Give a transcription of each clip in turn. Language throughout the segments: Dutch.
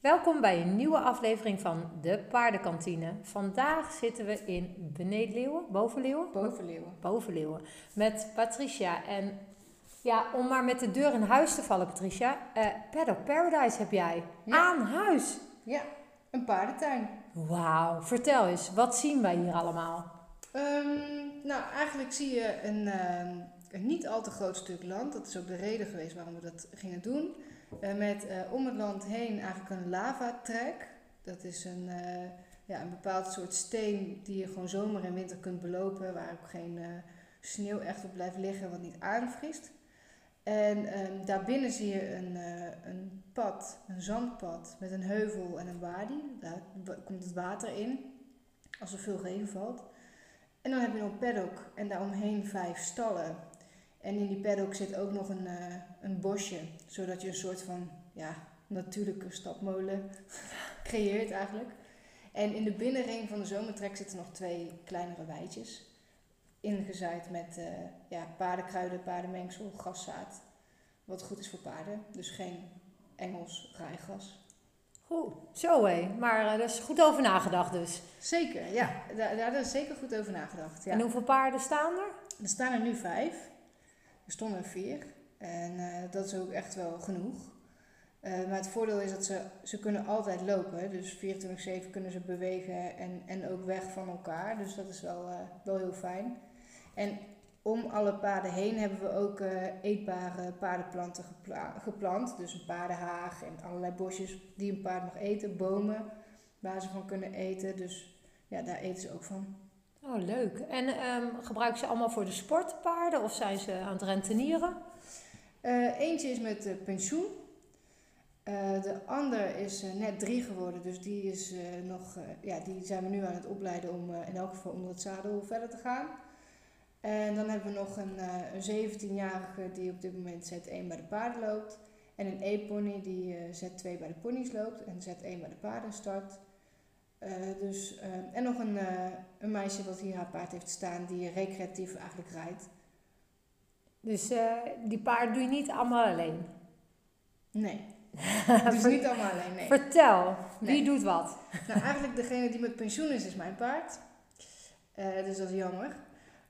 Welkom bij een nieuwe aflevering van de Paardenkantine. Vandaag zitten we in Benedenleeuwen, Bovenleeuwen? Bovenleeuwen. Bovenleeuwen. Met Patricia. En ja, om maar met de deur in huis te vallen, Patricia. Paddock Paradise heb jij. Ja. Aan huis. Ja, een paardentuin. Wauw. Vertel eens, wat zien wij hier allemaal? Ehm, nou, eigenlijk zie je een, ehm, een niet al te groot stuk land. Dat is ook de reden geweest waarom we dat gingen doen. Eh, met eh, om het land heen eigenlijk een lavatrek. Dat is een, eh, ja, een bepaald soort steen die je gewoon zomer en winter kunt belopen. Waar ook geen sneeuw echt op blijft liggen, wat niet aanvriest. En ehm, daarbinnen zie je een, een pad, een zandpad met een heuvel en een wadi. Daar komt het water in als er veel regen valt. En dan heb je nog een paddock en daaromheen vijf stallen. En in die paddock zit ook nog een, een bosje, zodat je een soort van ja, natuurlijke stapmolen creëert eigenlijk. En in de binnenring van de zomertrek zitten nog twee kleinere weidjes. Ingezaaid met eh, ja, paardenkruiden, paardenmengsel, graszaad. Wat goed is voor paarden. Dus geen Engels rijgras. Oeh, zo hé. Maar daar is goed over nagedacht dus. Zeker, ja. Daar, daar is zeker goed over nagedacht. Ja. En hoeveel paarden staan er? Er staan er nu vijf. Er stonden er vier. En eh, dat is ook echt wel genoeg. Eh, maar het voordeel is dat ze, ze kunnen altijd lopen. Dus 24-7 kunnen ze bewegen en, en ook weg van elkaar. Dus dat is wel, eh, wel heel fijn. En om alle paarden heen hebben we ook eetbare paardenplanten gepla- geplant. Dus een paardenhaag en allerlei bosjes die een paard mag eten. Bomen waar ze van kunnen eten. Dus ja, daar eten ze ook van. Oh, leuk. En ehm gebruiken ze allemaal voor de sportpaarden of zijn ze aan het rentenieren? Eh, eentje is met eh, pensioen. Eh, de ander is net drie geworden, dus die, is, nog, ja, die zijn we nu aan het opleiden om in elk geval onder het zadel verder te gaan. En dan hebben we nog een, eh, een 17-jarige die op dit moment Z1 bij de paarden loopt. En een E-pony die eh, Z2 bij de ponies loopt en Z1 bij de paarden start. Dus, en nog een, een meisje wat hier haar paard heeft staan die recreatief eigenlijk rijdt. Dus eh, die paarden doe je niet allemaal alleen. Nee. dus niet allemaal alleen, nee. Vertel, wie Nee. doet wat? Nou, eigenlijk degene die met pensioen is, is mijn paard. Eh, dus dat is jammer.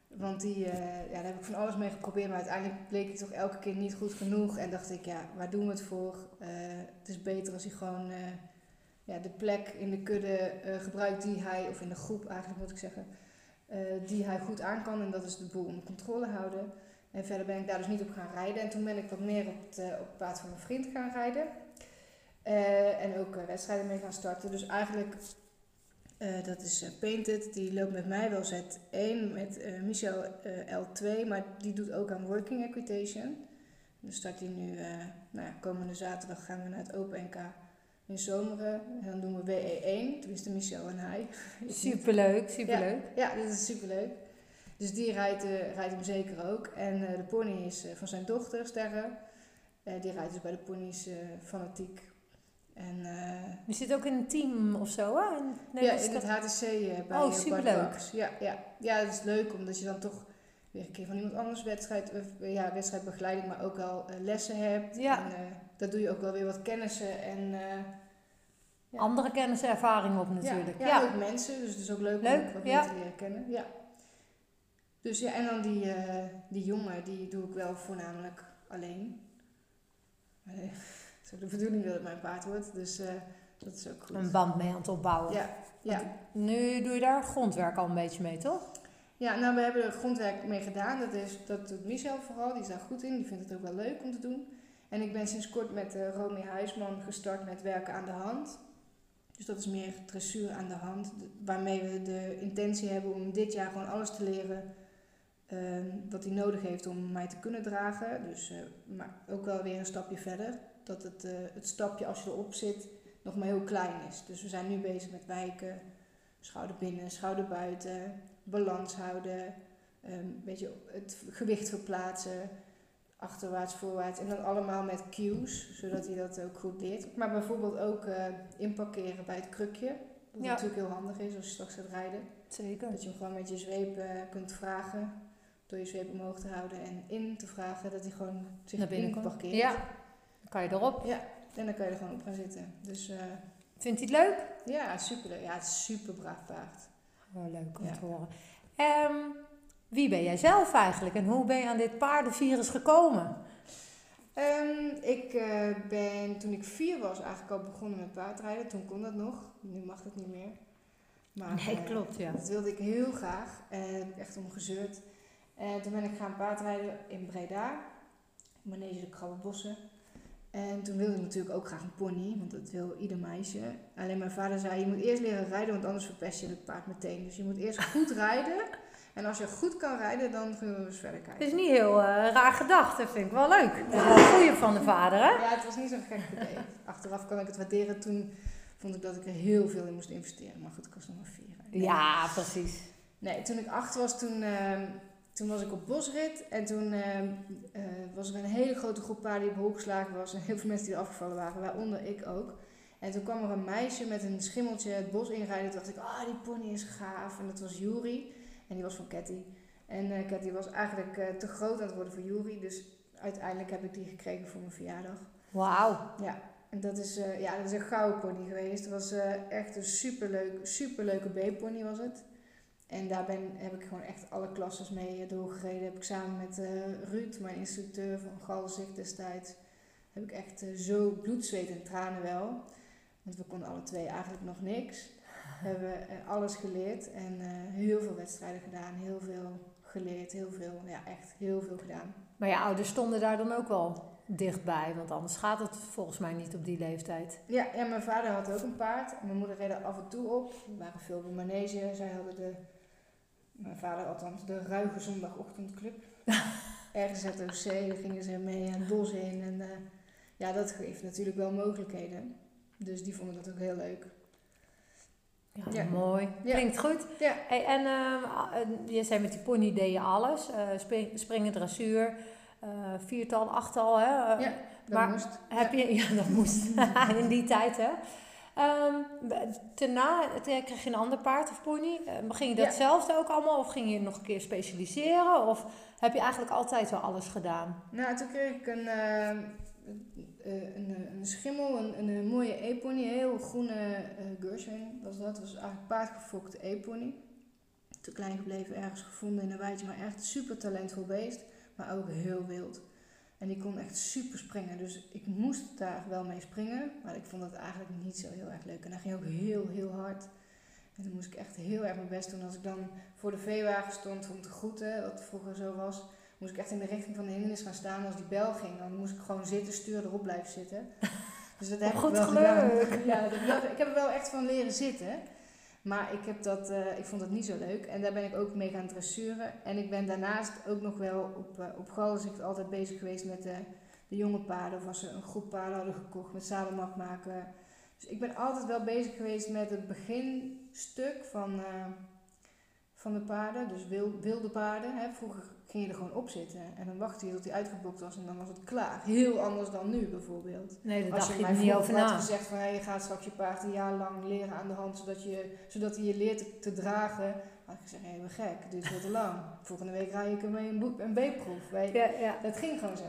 Want die, eh, ja, daar heb ik van alles mee geprobeerd, maar uiteindelijk bleek hij toch elke keer niet goed genoeg. En dacht ik, ja, waar doen we het voor? Het is beter als hij gewoon ja, de plek in de kudde gebruikt die hij, of in de groep eigenlijk moet ik zeggen, die hij goed aan kan. En dat is de boel onder controle houden. En verder ben ik daar dus niet op gaan rijden. En toen ben ik wat meer op het, eh, op het paard van mijn vriend gaan rijden. Eh, en ook eh, wedstrijden mee gaan starten. Dus eigenlijk, dat is Painted, die loopt met mij wel Z1, met Michel eh, L2, maar die doet ook aan Working Equitation. Dus start hij nu, nou ja, komende zaterdag gaan we naar het Open NK in Zomeren. En dan doen we WE1, tenminste Michel en hij. Superleuk, superleuk. Ja, dat is superleuk. Dus die rijdt, eh, rijdt hem zeker ook. En eh, de pony is eh, van zijn dochter, Sterre. Die rijdt dus bij de ponies fanatiek. En eh, Je zit ook in een team of zo, hè? Een ja, in het. HTC bij Oh, superleuk. Ja, ja. ja, dat is leuk omdat je dan toch weer een keer van iemand anders wedstrijd, eh, ja, wedstrijdbegeleiding, maar ook al lessen hebt. Ja. En daar doe je ook wel weer wat kennissen en ja. Andere kennis en ervaring op natuurlijk. Ja, Ja, ja, ook mensen, dus het is ook leuk, Leuk, om wat ja. meer te leren kennen. Ja. Dus ja, en dan die, eh, die jongen, die doe ik wel voornamelijk alleen. Eh, Het is ook de bedoeling dat het mijn paard wordt, dus eh, dat is ook goed. een band mee aan het opbouwen. Ja, ja. Nu doe je daar grondwerk al een beetje mee, toch? ja, nou we hebben er grondwerk mee gedaan. Dat, is, dat doet Michel vooral, die is daar goed in. Die vindt het ook wel leuk om te doen. En ik ben sinds kort met uh, Romy Huisman gestart met werken aan de hand. Dus dat is meer dressuur aan de hand. Waarmee we de intentie hebben om dit jaar gewoon alles te leren ehm, wat hij nodig heeft om mij te kunnen dragen. Dus, eh, maar ook wel weer een stapje verder. Dat het, eh, het stapje als je erop zit nog maar heel klein is. Dus we zijn nu bezig met wijken, schouder binnen, schouder buiten, balans houden, ehm, een beetje het gewicht verplaatsen, achterwaarts, voorwaarts. En dan allemaal met cues, zodat hij dat ook goed leert. Maar bijvoorbeeld ook eh, inparkeren bij het krukje. Wat Ja. natuurlijk heel handig is als je straks gaat rijden. Zeker. Dat je hem gewoon met je zweep kunt vragen. Door je zweep omhoog te houden en in te vragen. Dat hij gewoon zich Naar binnen in komt. parkeert. Ja. Dan kan je erop. Ja, en dan kan je er gewoon op gaan zitten. Dus eh, Vindt hij het leuk? ja, super Ja, het is super braaf paard. Oh, leuk om Ja. te horen. Ehm, wie ben jij zelf eigenlijk en hoe ben je aan dit paardenvirus gekomen? Ehm, ik eh, ben toen ik vier was eigenlijk al begonnen met paardrijden. Toen kon dat nog. Nu mag dat niet meer. Maar, Nee, eh, klopt, ja. Dat wilde ik heel graag. En heb ik echt om gezeurd. En toen ben ik gaan paardrijden in Breda. Manege de Krabbenbossen. En toen wilde ik natuurlijk ook graag een pony, want dat wil ieder meisje. Alleen mijn vader zei, je moet eerst leren rijden, want anders verpest je het paard meteen. Dus je moet eerst goed rijden. En als je goed kan rijden, dan kunnen we eens verder Het kijken. is niet heel eh, raar gedacht, dat vind ik wel leuk. Dat is wel goeie van de vader, hè? Ja, het was niet zo'n gek idee. Achteraf kan ik het waarderen. Toen vond ik dat ik er heel veel in moest investeren. Maar goed, ik was nog maar vier. Nee. Ja, precies. Nee, toen ik acht was, toen, ehm, toen was ik op bosrit. En toen ehm, eh, was er een hele grote groep paarden die op hol geslagen was. En heel veel mensen die er afgevallen waren, waaronder ik ook. En toen kwam er een meisje met een schimmeltje het bos inrijden. Toen dacht ik, ah, die pony is gaaf. En dat was Juri. En die was van Cathy. En eh Cathy was eigenlijk eh, te groot aan het worden voor Juri. Dus uiteindelijk heb ik die gekregen voor mijn verjaardag. Wauw. Ja, en dat is, ja, dat is een gouden pony geweest. Het was echt een superleuk, superleuke B-pony was het. En daar ben, heb ik gewoon echt alle klasses mee eh, doorgereden. Heb ik samen met eh, Ruud, mijn instructeur van Galzicht destijds, heb ik echt eh, zo bloed, zweet en tranen wel. Want we konden alle twee eigenlijk nog niks. Hebben we eh, alles geleerd en heel veel wedstrijden gedaan, heel veel geleerd, heel veel, ja echt heel veel gedaan. Maar je ouders stonden daar dan ook wel dichtbij, want anders gaat het volgens mij niet op die leeftijd. Ja, ja, mijn vader had ook een paard. Mijn moeder reed er af en toe op. We waren veel bij manege. Zij hadden de, mijn vader althans, de ruige zondagochtendclub. Ergens ZOC, daar gingen ze mee het bos in. En eh, ja, dat geeft natuurlijk wel mogelijkheden. Dus die vonden dat ook heel leuk. Ja, Ja. mooi. Ja. Klinkt goed. Ja. Hey, en eh, je zei met die pony deed je alles. Spring, springen, dressuur, viertal, achttal. Hè? Ja, Dat maar moest. Heb je, ja, dat moest in die tijd, hè? Ehm, daarna kreeg je een ander paard of pony. Eh, maar ging je Ja. datzelfde ook allemaal? Of ging je nog een keer specialiseren? Of heb je eigenlijk altijd wel alles gedaan? Nou, toen kreeg ik een, eh, eh, een, een schimmel, een, een, mooie e-pony, een heel groene eh Gershwin was dat. Dat was eigenlijk paardgefokte e-pony. Te klein gebleven, ergens gevonden in een weidje, maar echt super talentvol beest, maar ook heel wild. En die kon echt super springen, dus ik moest daar wel mee springen, maar ik vond het eigenlijk niet zo heel erg leuk. En hij ging ook heel, heel hard. En toen moest ik echt heel erg mijn best doen als ik dan voor de veewagen stond om te groeten, wat vroeger zo was moest ik echt in de richting van de hindernis gaan staan. Als die bel ging, dan moest ik gewoon zitten, stuur erop blijven zitten. Dus dat heb Goed ik wel geluk. gedaan. Ja, dat, dat- ik heb er wel echt van leren zitten. Maar ik, heb dat, eh, ik vond dat niet zo leuk. En daar ben ik ook mee gaan dressuren. En ik ben daarnaast ook nog wel op, eh op Galzicht altijd bezig geweest met de, de jonge paarden. Of als ze een groep paarden hadden gekocht met zadelmak maken. Dus ik ben altijd wel bezig geweest met het beginstuk van, eh, van de paarden. Dus wil, wilde paarden. Hè. Vroeger ging je er gewoon op zitten. En dan wachtte je tot hij uitgeblokt was en dan was het klaar. Heel anders dan nu bijvoorbeeld. Nee, daar Als dacht je mij niet over vroeger had na. gezegd van hey, je gaat straks je paard een jaar lang leren aan de hand, zodat, je, zodat hij je leert te, te dragen. had ik gezegd, hé, hey, gek, het duurt veel te lang. Volgende week rij ik ermee een, boek- een B-proef. Ja, ja. Dat ging gewoon zo.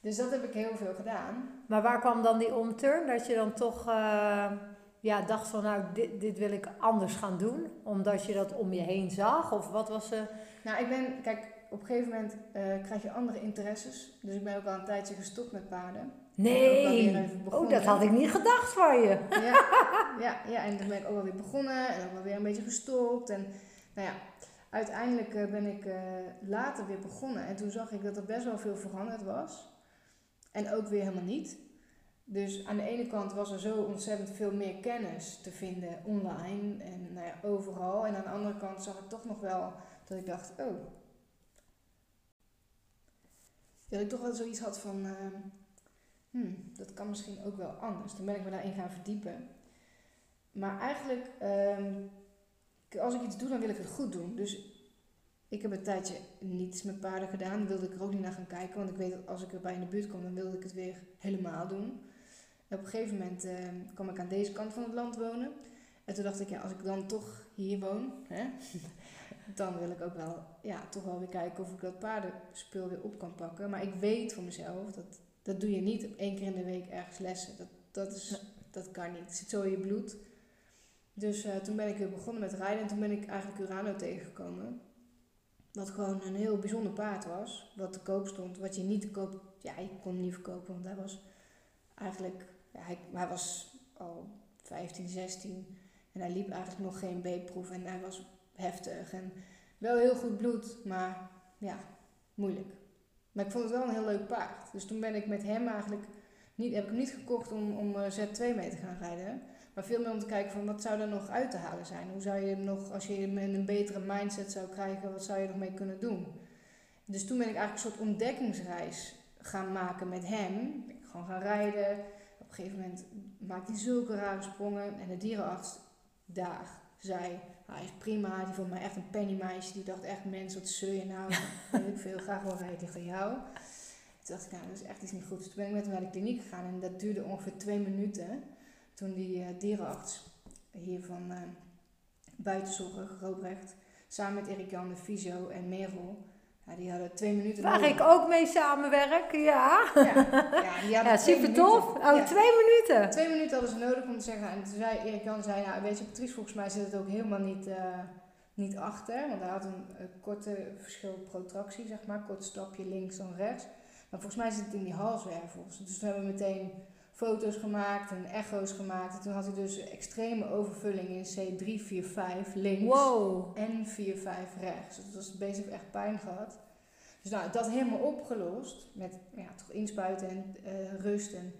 Dus dat heb ik heel veel gedaan. Maar waar kwam dan die omturn? Dat je dan toch eh, ja, dacht van nou, dit, dit wil ik anders gaan doen. Omdat je dat om je heen zag? Of wat was er? Nou, ik ben, kijk, op een gegeven moment eh, krijg je andere interesses. Dus ik ben ook al een tijdje gestopt met paarden. Nee! Oh, dat had ik niet gedacht van je. Ja, ja, ja, en toen ben ik ook wel weer begonnen en ook wel weer een beetje gestopt. En nou ja, uiteindelijk eh, ben ik eh, later weer begonnen. En toen zag ik dat er best wel veel veranderd was. En ook weer helemaal niet. Dus aan de ene kant was er zo ontzettend veel meer kennis te vinden online en nou ja, overal. En aan de andere kant zag ik toch nog wel dat ik dacht, oh. Dat ik toch wel zoiets had van, eh, hmm, dat kan misschien ook wel anders. Toen ben ik me daarin gaan verdiepen. Maar eigenlijk, ehm, als ik iets doe, dan wil ik het goed doen. Dus ik heb een tijdje niets met paarden gedaan. Wilde ik er ook niet naar gaan kijken. Want ik weet dat als ik erbij in de buurt kom, dan wilde ik het weer helemaal doen. En op een gegeven moment ehm, kwam ik aan deze kant van het land wonen. En toen dacht ik, ja, als ik dan toch hier woon, hè, dan wil ik ook wel, ja, toch wel weer kijken of ik dat paardenspul weer op kan pakken. Maar ik weet voor mezelf dat Dat doe je niet één keer in de week ergens lessen. Dat, dat, is, dat kan niet. Het zit zo in je bloed. Dus eh, toen ben ik weer begonnen met rijden. En toen ben ik eigenlijk Urano tegengekomen. Wat gewoon een heel bijzonder paard was. Wat te koop stond. Wat je niet te koop... Ja, ik kon hem niet verkopen. Want hij was eigenlijk... Hij, hij was al 15, 16. En hij liep eigenlijk nog geen B-proef. En hij was heftig. En wel heel goed bloed. Maar ja, moeilijk. Maar ik vond het wel een heel leuk paard. Dus toen ben ik met hem eigenlijk... Niet, heb ik hem niet gekocht om, om eh, Z2 mee te gaan rijden. Maar veel meer om te kijken van wat zou er nog uit te halen zijn. Hoe zou je hem nog, als je hem in een betere mindset zou krijgen, wat zou je nog mee kunnen doen? Dus toen ben ik eigenlijk een soort ontdekkingsreis gaan maken met hem. Ik gewoon gaan rijden. Op een gegeven moment maakte hij zulke rare sprongen. En de dierenarts daar zei, hij is prima. Die vond mij echt een pennymeisje. Die dacht echt, mensen, wat zul je nou? Ik veel, graag wel rijden tegen jou. Toen dacht ik, nou, dat is echt iets niet goed. Dus toen ben ik met hem naar de kliniek gegaan. En dat duurde ongeveer twee minuten toen die uh, dierenarts hier van uh, buitenzorg, Robrecht, samen met Erik Jan de Fysio en Merel, ja, die hadden twee minuten Waar ik ook mee samenwerk, ja. Ja, ja, super tof. Oh, ja. twee minuten. Twee minuten hadden ze nodig om te zeggen. En toen zei Erik Jan, zei, ja, weet je, Patrice, volgens mij zit het ook helemaal niet, uh, niet achter. Want hij had een, een korte verschil protractie, zeg maar. Kort stapje links dan rechts. Maar volgens mij zit het in die halswervels. Dus toen hebben we meteen foto's gemaakt en echo's gemaakt. En toen had hij dus extreme overvulling in C345 links wow. en 45 rechts. Dus dat was bezig echt pijn gehad. Dus nou, dat helemaal opgelost met ja, toch inspuiten en uh, rust en,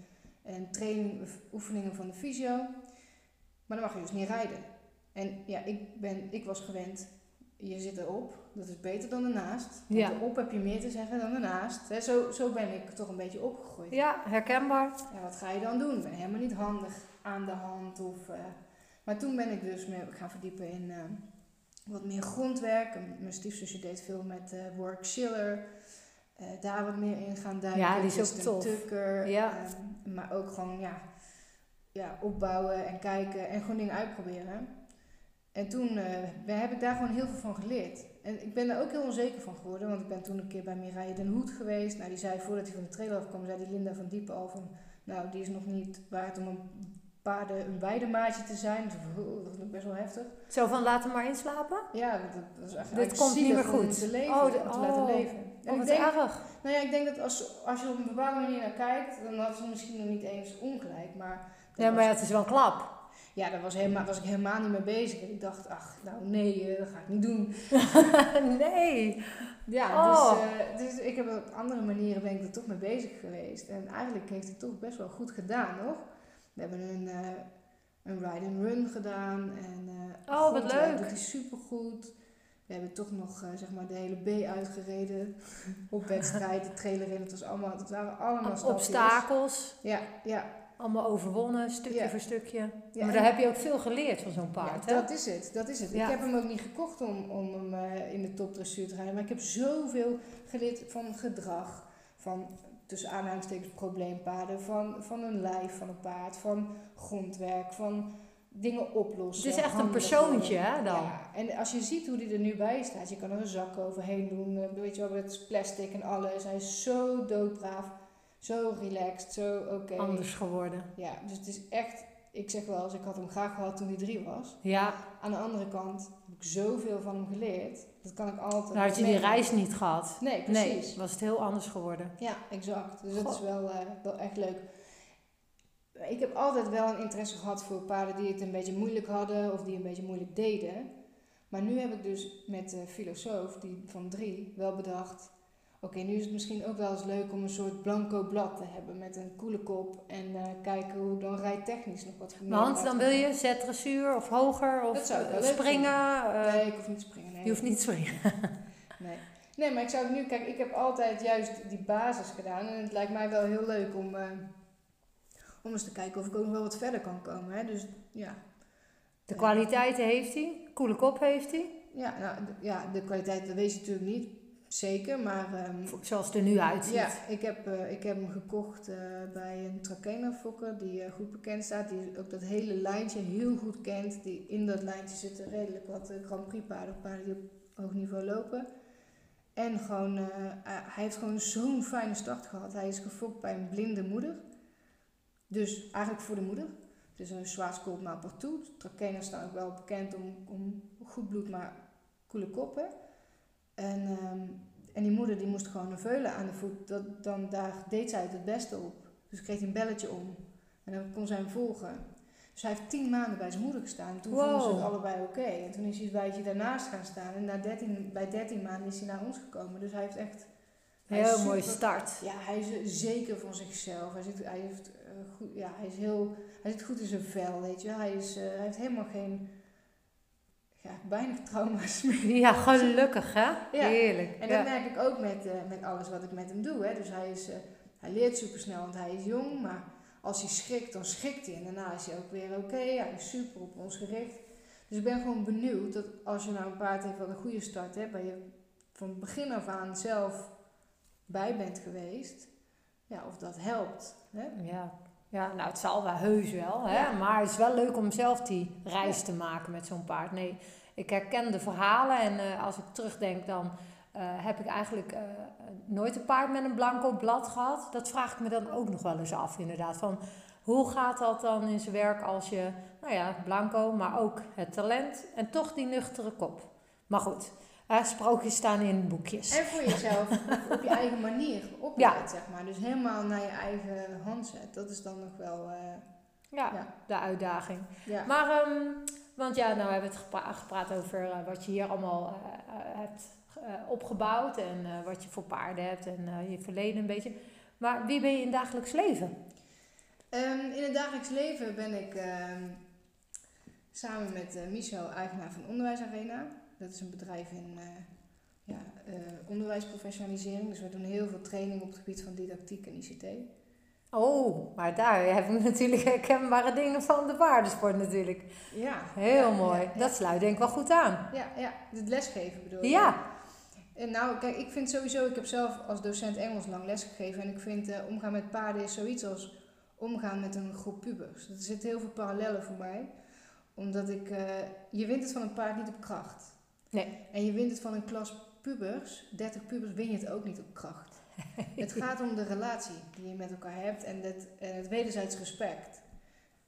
en training, oefeningen van de fysio. Maar dan mag je dus niet rijden. En ja, ik, ben, ik was gewend je zit erop. Dat is beter dan ernaast. Ja. erop heb je meer te zeggen dan ernaast. He, zo, zo ben ik toch een beetje opgegroeid. Ja, herkenbaar. Ja, wat ga je dan doen? Ik ben helemaal niet handig aan de hand. Of, uh, maar toen ben ik dus me gaan verdiepen in uh, wat meer grondwerk. Mijn stiefzusje deed veel met uh, Work Schiller. daar wat meer in gaan duiken. Ja, die is ook tof. Tucker, ja. Maar ook gewoon ja, ja, opbouwen en kijken en gewoon dingen uitproberen. En toen uh, heb ik daar gewoon heel veel van geleerd. En ik ben daar ook heel onzeker van geworden, want ik ben toen een keer bij Mireille den Hoed geweest. Nou, die zei voordat hij van de trailer afkwam, zei die Linda van Diepen al van, nou, die is nog niet waard om een paarden een weidemaatje te zijn. Dat is best wel heftig. Zo van laten maar inslapen? Ja, dat, dat is echt Dit komt niet meer goed. Te leven, oh, de, te laten oh. leven. En oh, denk, erg. Nou ja, ik denk dat als, als je op een bepaalde manier naar kijkt, dan had ze misschien nog niet eens ongelijk. Maar ja, maar ja, het is wel een klap ja, daar was, helemaal, was ik helemaal niet mee bezig. Ik dacht, ach, nou nee, uh, dat ga ik niet doen. nee. Ja, dus, oh. uh, dus ik heb op andere manieren ben ik er toch mee bezig geweest. En eigenlijk heeft het toch best wel goed gedaan, nog. We hebben een, uh, een ride and run gedaan. En, oh, wat leuk. Dat is supergoed. We hebben toch nog zeg maar de hele B uitgereden op wedstrijd, de trailer in. Het, was allemaal, het waren allemaal Obstakels. Ja, ja allemaal overwonnen, stukje voor stukje. maar daar heb je ook veel geleerd van zo'n paard, ja, dat is het, dat is het. Ik heb hem ook niet gekocht om, om hem uh, in de topdressuur te rijden, maar ik heb zoveel geleerd van gedrag, van tussen aanhalingstekens probleempaarden, van, van een lijf van een paard, van grondwerk, van dingen oplossen. Het is echt een persoontje, hè, dan? Ja, en als je ziet hoe hij er nu bij staat, je kan er een zak overheen doen, eh, weet je wel, met plastic en alles. Hij is zo doodbraaf zo relaxed, zo oké. Anders geworden. Ja, dus het is echt, ik zeg wel eens, ik had hem graag gehad toen hij drie was. Ja. Aan de andere kant heb ik zoveel van hem geleerd. Dat kan ik altijd. Nou had je die reis niet gehad. Nee, precies. Nee, was het heel anders geworden. Ja, exact. Dus dat is wel, uh, wel echt leuk. Ik heb altijd wel een interesse gehad voor paarden die het een beetje moeilijk hadden of die een beetje moeilijk deden. Maar nu heb ik dus met de filosoof die van drie wel bedacht Oké, nu is het misschien ook wel eens leuk om een soort blanco blad te hebben met een koele kop en uh, kijken hoe dan rijtechnisch nog wat meer Want dan wil je zetdressuur of hoger of springen? Uh, nee, ik hoef niet te springen. Nee. Je hoeft niet te springen. nee. nee, maar ik zou nu, kijk, ik heb altijd juist die basis gedaan en het lijkt mij wel heel leuk om, uh, om eens te kijken of ik ook nog wel wat verder kan komen. Hè? Dus ja. De kwaliteiten heeft hij, koele kop heeft hij. Ja, nou, ja, de kwaliteit, dat weet je natuurlijk niet Zeker, maar... Um, Zoals het er nu uitziet. Ja, ik heb, uh, ik heb hem gekocht uh, bij een Trakehner-fokker die uh, goed bekend staat. Die ook dat hele lijntje heel goed kent. Die in dat lijntje zitten redelijk wat Grand Prix paarden, paarden die op hoog niveau lopen. En gewoon, eh, hij heeft gewoon zo'n fijne start gehad. Hij is gefokt bij een blinde moeder. Dus eigenlijk voor de moeder. Dus een zwaar maar partout. Trakeners staan ook wel bekend om, om goed bloed, maar koele koppen. En, ehm, en die moeder die moest gewoon een veulen aan de voet. Dat, dan, daar deed zij het het beste op. Dus kreeg hij een belletje om. En dan kon zij hem volgen. Dus hij heeft tien maanden bij zijn moeder gestaan. Toen vonden ze het allebei oké. En toen is hij een tijdje daarnaast gaan staan. En na 13, bij 13 maanden is hij naar ons gekomen. Dus hij heeft echt... Heel mooie start. Ja, hij is zeker van zichzelf. Hij, zit, hij, heeft, uh, goed, ja, hij, is heel, hij zit goed in zijn vel, weet je Hij, is, uh, hij heeft helemaal geen... Ja, weinig trauma's meer. Ja, gelukkig hè? Heerlijk. En dat merk ik ook met, uh, met alles wat ik met hem doe. Hè. Dus hij, is, hij leert supersnel, want hij is jong. Maar als hij schrikt, dan schrikt hij. En daarna is hij ook weer oké. hij is super op ons gericht. Dus ik ben gewoon benieuwd dat als je nou een paard heeft wat een goede start hebt, waar je van begin af aan zelf bij bent geweest, ja, of dat helpt. Hè? Ja. ja, nou het zal wel heus wel, hè? maar het is wel leuk om zelf die reis te maken met zo'n paard. Nee, ik herken de verhalen en uh, als ik terugdenk dan uh, heb ik eigenlijk uh, nooit een paard met een blanco blad gehad. Dat vraag ik me dan ook nog wel eens af, inderdaad. Van hoe gaat dat dan in zijn werk als je, nou ja, blanco, maar ook het talent en toch die nuchtere kop. Maar goed, sprookjes staan in boekjes. En voor jezelf, op je eigen manier opleidt, zeg maar. Dus helemaal naar je eigen hand zet. Dat is dan nog wel... Ja, ja, de uitdaging. Ja. Maar, um, want ja, nou hebben we het gepra gepraat over wat je hier allemaal hebt uh, opgebouwd en wat je voor paarden hebt en je verleden een beetje. Maar wie ben je in het dagelijks leven? Um, in het dagelijks leven ben ik ehm, samen met Michel, eigenaar van Onderwijsarena. Dat is een bedrijf in ja, onderwijsprofessionalisering. Dus we doen heel veel training op het gebied van didactiek en ICT. Oh, maar daar heb ik natuurlijk herkenbare dingen van de paardensport natuurlijk. Ja. Heel mooi. Ja, Dat sluit denk ik wel goed aan. Ja, ja. het lesgeven bedoel je? Ja. En nou, kijk, ik vind sowieso, ik heb zelf als docent Engels lang lesgegeven en ik vind uh, omgaan met paarden is zoiets als omgaan met een groep pubers. Er zitten heel veel parallellen voor mij, omdat ik, uh, je wint het van een paard niet op kracht. Nee. En je wint het van een klas pubers, 30 pubers, win je het ook niet op kracht. het gaat om de relatie die je met elkaar hebt en het, en het wederzijds respect.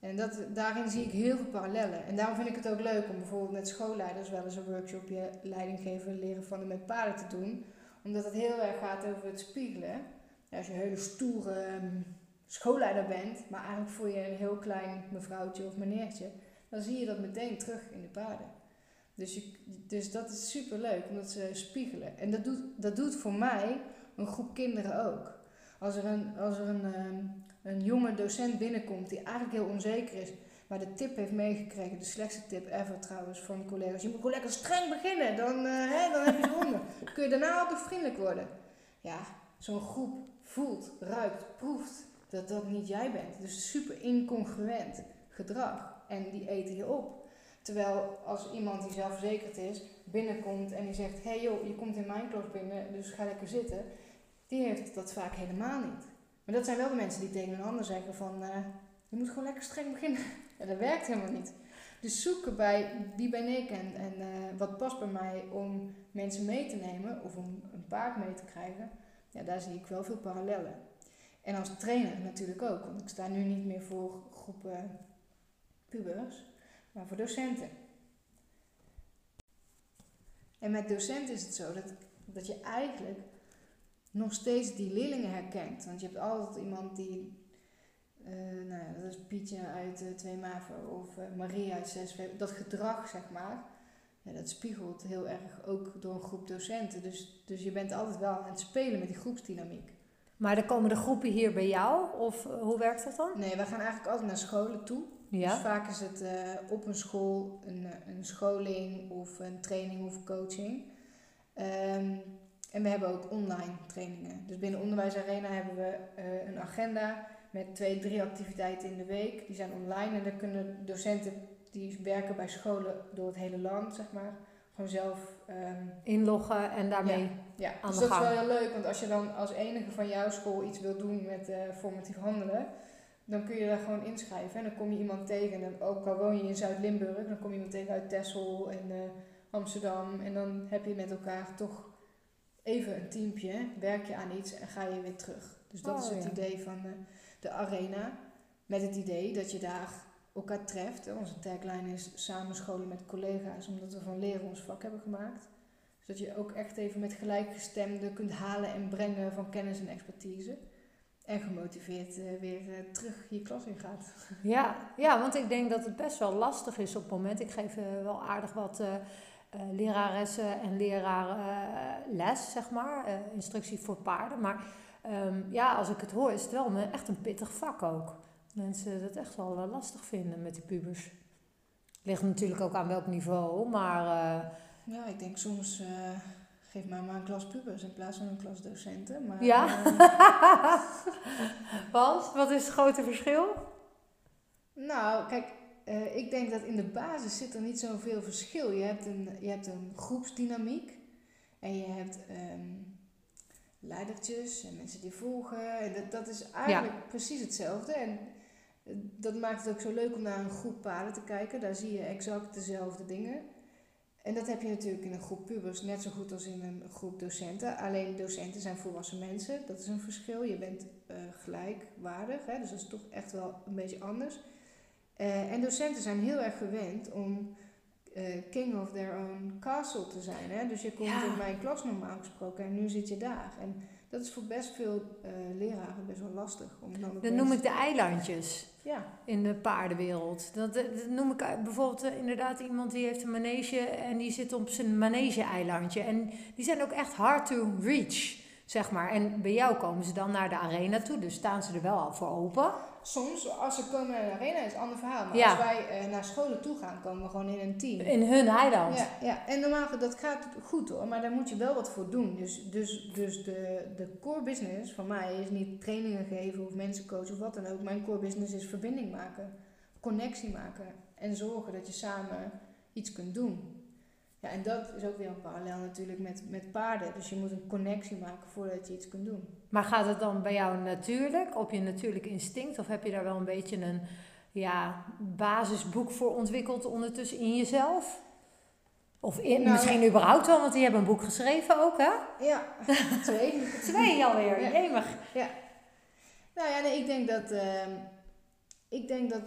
En dat, daarin zie ik heel veel parallellen. En daarom vind ik het ook leuk om bijvoorbeeld met schoolleiders wel eens een workshopje leidinggeven leren van en met paarden te doen. Omdat het heel erg gaat over het spiegelen. als je een hele stoere ehm, schoolleider bent, maar eigenlijk voel je een heel klein mevrouwtje of meneertje, dan zie je dat meteen terug in de paarden. Dus, dus dat is super leuk, omdat ze spiegelen. En dat doet, dat doet voor mij een groep kinderen ook. Als er een, als er een, ehm, een jonge docent binnenkomt die eigenlijk heel onzeker is, maar de tip heeft meegekregen, de slechtste tip ever trouwens van collega's. Je moet gewoon lekker streng beginnen, dan, uh, hè, dan heb je honden. Kun je daarna altijd vriendelijk worden. Ja, zo'n groep voelt, ruikt, proeft dat dat niet jij bent. Dus super incongruent gedrag. En die eten je op. Terwijl als iemand die zelfverzekerd is, binnenkomt en die zegt: Hé hey joh, je komt in mijn klas binnen, dus ga lekker zitten. Die heeft dat vaak helemaal niet. Maar dat zijn wel de mensen die tegen een ander zeggen van, uh, je moet gewoon lekker streng beginnen. dat werkt helemaal niet. Dus zoeken bij wie ben ik en, en uh, wat past bij mij om mensen mee te nemen of om een paard mee te krijgen. Ja, daar zie ik wel veel parallellen. En als trainer natuurlijk ook, want ik sta nu niet meer voor groepen pubers, maar voor docenten. En met docenten is het zo dat, dat je eigenlijk nog steeds die leerlingen herkent. Want je hebt altijd iemand die, uh, nou ja, dat is Pietje uit uh, Twee Maven of uh, Maria uit Zes Dat gedrag, zeg maar, ja, dat spiegelt heel erg ook door een groep docenten. Dus, dus je bent altijd wel aan het spelen met die groepsdynamiek. Maar dan komen de groepen hier bij jou? Of hoe werkt dat dan? Nee, we gaan eigenlijk altijd naar scholen toe. Ja. Dus vaak is het op een school een, een scholing of een training of coaching. Um, en we hebben ook online trainingen. Dus binnen Onderwijs Arena hebben we uh, een agenda met twee, drie activiteiten in de week. Die zijn online en daar kunnen docenten die werken bij scholen door het hele land, zeg maar, gewoon zelf um, inloggen en daarmee ja, ja. aan dus de dat is wel heel leuk, want als je dan als enige van jouw school iets wil doen met uh, formatief handelen, dan kun je daar gewoon inschrijven. En dan kom je iemand tegen, en ook al woon je in Zuid-Limburg, dan kom je iemand tegen uit Texel en uh, Amsterdam. En dan heb je met elkaar toch even een teampje, werk je aan iets en ga je weer terug. Dus dat Oh, is het ja. idee van de, de arena. Met het idee dat je daar elkaar treft. Onze tagline is samen scholen met collega's, omdat we van leren ons vak hebben gemaakt. Dus dat je ook echt even met gelijkgestemden kunt halen en brengen van kennis en expertise. En gemotiveerd eh, weer eh, terug je klas in gaat. Ja, ja, want ik denk dat het best wel lastig is op het moment. Ik geef eh, wel aardig wat eh, leraressen en leraren eh, les, zeg maar. eh, instructie voor paarden. Maar ehm, ja, als ik het hoor, is het wel een, echt een pittig vak ook. Mensen dat echt wel lastig vinden met die pubers. Ligt natuurlijk ook aan welk niveau, maar Ja, ik denk soms geef mij maar een klas pubers in plaats van een klas docenten. Maar, Ja? want wat is het grote verschil? nou, kijk, eh, ik denk dat in de basis zit er niet zoveel verschil. Je hebt een, je hebt een groepsdynamiek en je hebt ehm, leidertjes en mensen die volgen. En dat, dat is eigenlijk precies hetzelfde. En eh, dat maakt het ook zo leuk om naar een groep paarden te kijken. Daar zie je exact dezelfde dingen. En dat heb je natuurlijk in een groep pubers net zo goed als in een groep docenten. Alleen docenten zijn volwassen mensen, dat is een verschil. Je bent eh, gelijkwaardig, hè? dus dat is toch echt wel een beetje anders. Eh, en docenten zijn heel erg gewend om eh, king of their own castle te zijn. Hè? Dus je komt Ja. in mijn klas normaal gesproken en nu zit je daar. En dat is voor best veel eh, leraren best wel lastig. Om dan Dat noem ik de eilandjes. Ja, in de paardenwereld. Dat, dat noem ik bijvoorbeeld inderdaad iemand die heeft een manege en die zit op zijn manege-eilandje. En die zijn ook echt hard to reach, zeg maar. En bij jou komen ze dan naar de arena toe, dus staan ze er wel al voor open. soms als ze komen naar de arena is het een ander verhaal. Maar Ja. als wij eh, naar scholen toe gaan, komen we gewoon in een team. In hun eiland. Ja, ja, en normaal dat gaat goed hoor, maar daar moet je wel wat voor doen. Dus, dus, dus de, de core business van mij is niet trainingen geven of mensen coachen of wat dan ook. Mijn core business is verbinding maken, connectie maken en zorgen dat je samen iets kunt doen. Ja, en dat is ook weer een parallel natuurlijk met, met paarden. Dus je moet een connectie maken voordat je iets kunt doen. Maar gaat het dan bij jou natuurlijk, op je natuurlijk instinct? Of heb je daar wel een beetje een ja, basisboek voor ontwikkeld ondertussen in jezelf? Of in, Nou, misschien überhaupt wel, want die hebben een boek geschreven ook, hè? Ja, twee. Twee alweer, Ja. jemig. Nou ja, nee, ik denk dat, ehm, ik denk dat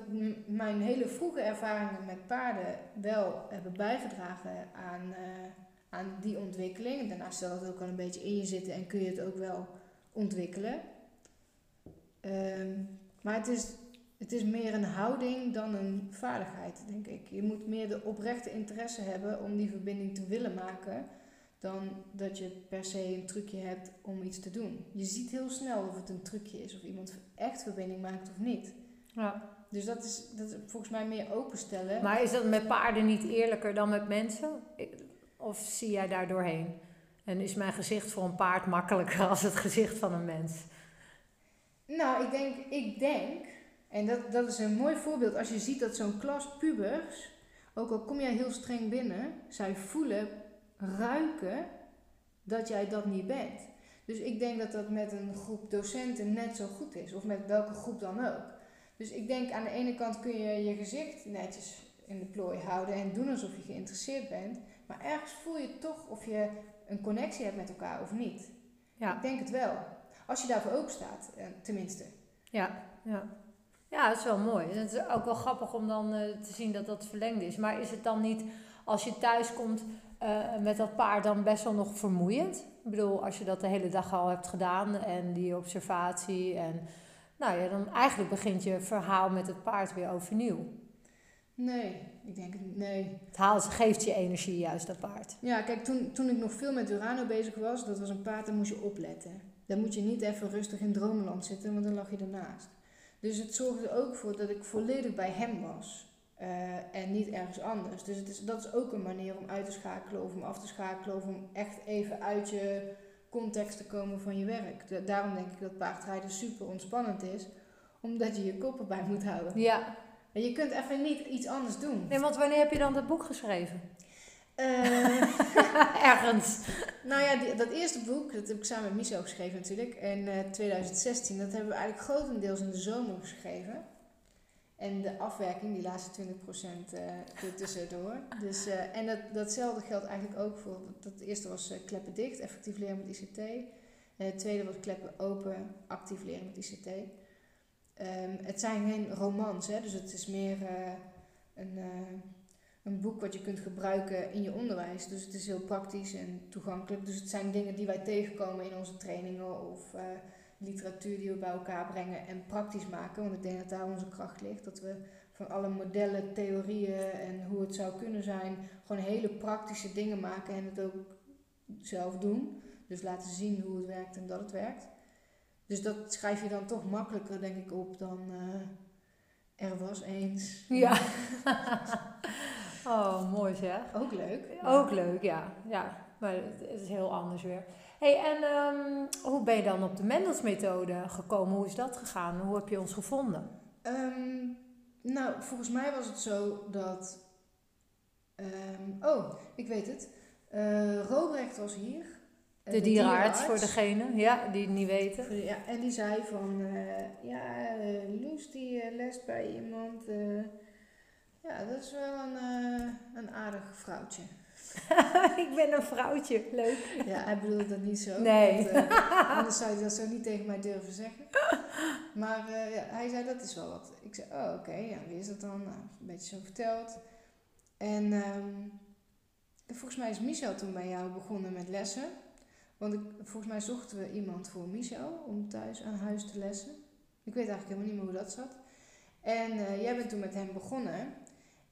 mijn hele vroege ervaringen met paarden wel hebben bijgedragen aan, eh, aan die ontwikkeling. Daarnaast zal het ook al een beetje in je zitten en kun je het ook wel ontwikkelen. Ehm, maar het is, het is meer een houding dan een vaardigheid, denk ik. Je moet meer de oprechte interesse hebben om die verbinding te willen maken dan dat je per se een trucje hebt om iets te doen. Je ziet heel snel of het een trucje is, of iemand echt verbinding maakt of niet. Ja. Dus dat is, dat is volgens mij meer openstellen. Maar is dat met paarden niet eerlijker dan met mensen? Of zie jij daar doorheen? En is mijn gezicht voor een paard makkelijker als het gezicht van een mens? Nou, ik denk, ik denk, en dat, dat is een mooi voorbeeld, als je ziet dat zo'n klas pubers, ook al kom jij heel streng binnen, zij voelen, ruiken dat jij dat niet bent. Dus ik denk dat dat met een groep docenten net zo goed is, of met welke groep dan ook. Dus ik denk aan de ene kant kun je je gezicht netjes in de plooi houden en doen alsof je geïnteresseerd bent, maar ergens voel je toch of je een connectie hebt met elkaar of niet. Ja. Ik denk het wel. Als je daarvoor open staat, eh, tenminste. Ja, ja. Ja, dat is wel mooi. Het is ook wel grappig om dan eh, te zien dat dat verlengd is. Maar is het dan niet, als je thuis komt eh, met dat paard, dan best wel nog vermoeiend? Ik bedoel, als je dat de hele dag al hebt gedaan en die observatie en... Nou ja, dan eigenlijk begint je verhaal met het paard weer overnieuw. Nee, ik denk het nee. Het haalt, geeft je energie juist, dat paard. Ja, kijk, toen, toen ik nog veel met Urano bezig was, dat was een paard, daar moest je opletten. Dan moet je niet even rustig in dromenland zitten, want dan lag je ernaast. Dus het zorgde ook voor dat ik volledig bij hem was. eh, en niet ergens anders. Dus het is, dat is ook een manier om uit te schakelen of om af te schakelen of om echt even uit je context te komen van je werk. Da- daarom denk ik dat paardrijden super ontspannend is, omdat je je kop erbij moet houden. Ja. En je kunt even niet iets anders doen. Nee, want wanneer heb je dan dat boek geschreven? Eh, Ergens. Nou ja, die- dat eerste boek, dat heb ik samen met Miso geschreven natuurlijk, in eh, 2016. Dat hebben we eigenlijk grotendeels in de zomer geschreven. En de afwerking, die laatste 20% uh, er tussendoor. Dus, uh, en dat, datzelfde geldt eigenlijk ook voor, dat eerste was uh, kleppen dicht, effectief leren met ICT. En het tweede was kleppen open, actief leren met ICT. Um, het zijn geen romans, hè, dus het is meer een, een boek wat je kunt gebruiken in je onderwijs. Dus het is heel praktisch en toegankelijk. Dus het zijn dingen die wij tegenkomen in onze trainingen of literatuur die we bij elkaar brengen en praktisch maken. Want ik denk dat daar onze kracht ligt. Dat we van alle modellen, theorieën en hoe het zou kunnen zijn, gewoon hele praktische dingen maken en het ook zelf doen. Dus laten zien hoe het werkt en dat het werkt. Dus dat schrijf je dan toch makkelijker, denk ik, op dan uh, er was eens. Ja. oh, mooi zeg. Ook leuk. Ook leuk, ja. ja. Maar het is heel anders weer hey, en um, hoe ben je dan op de Mendels-methode gekomen? Hoe is dat gegaan? Hoe heb je ons gevonden? Um, nou, volgens mij was het zo dat... Um, oh, ik weet het. Uh, Robrecht was hier. De, de dierenarts, voor degene ja, die het niet weten. Ja, en die zei van... Uh, ja, uh, Loes die les bij iemand... ja, dat is wel een, een aardig vrouwtje. ik ben een vrouwtje, leuk. Ja, hij bedoelde dat niet zo. Nee. Want, uh, anders zou hij dat zo niet tegen mij durven zeggen. Maar uh, ja, hij zei, dat is wel wat. Ik zei, oh oké, ja, wie is dat dan? Nou, een beetje zo verteld. En um, volgens mij is Michel toen bij jou begonnen met lessen. Want ik, volgens mij zochten we iemand voor Michel om thuis aan huis te lessen. Ik weet eigenlijk helemaal niet meer hoe dat zat. En uh, jij bent toen met hem begonnen.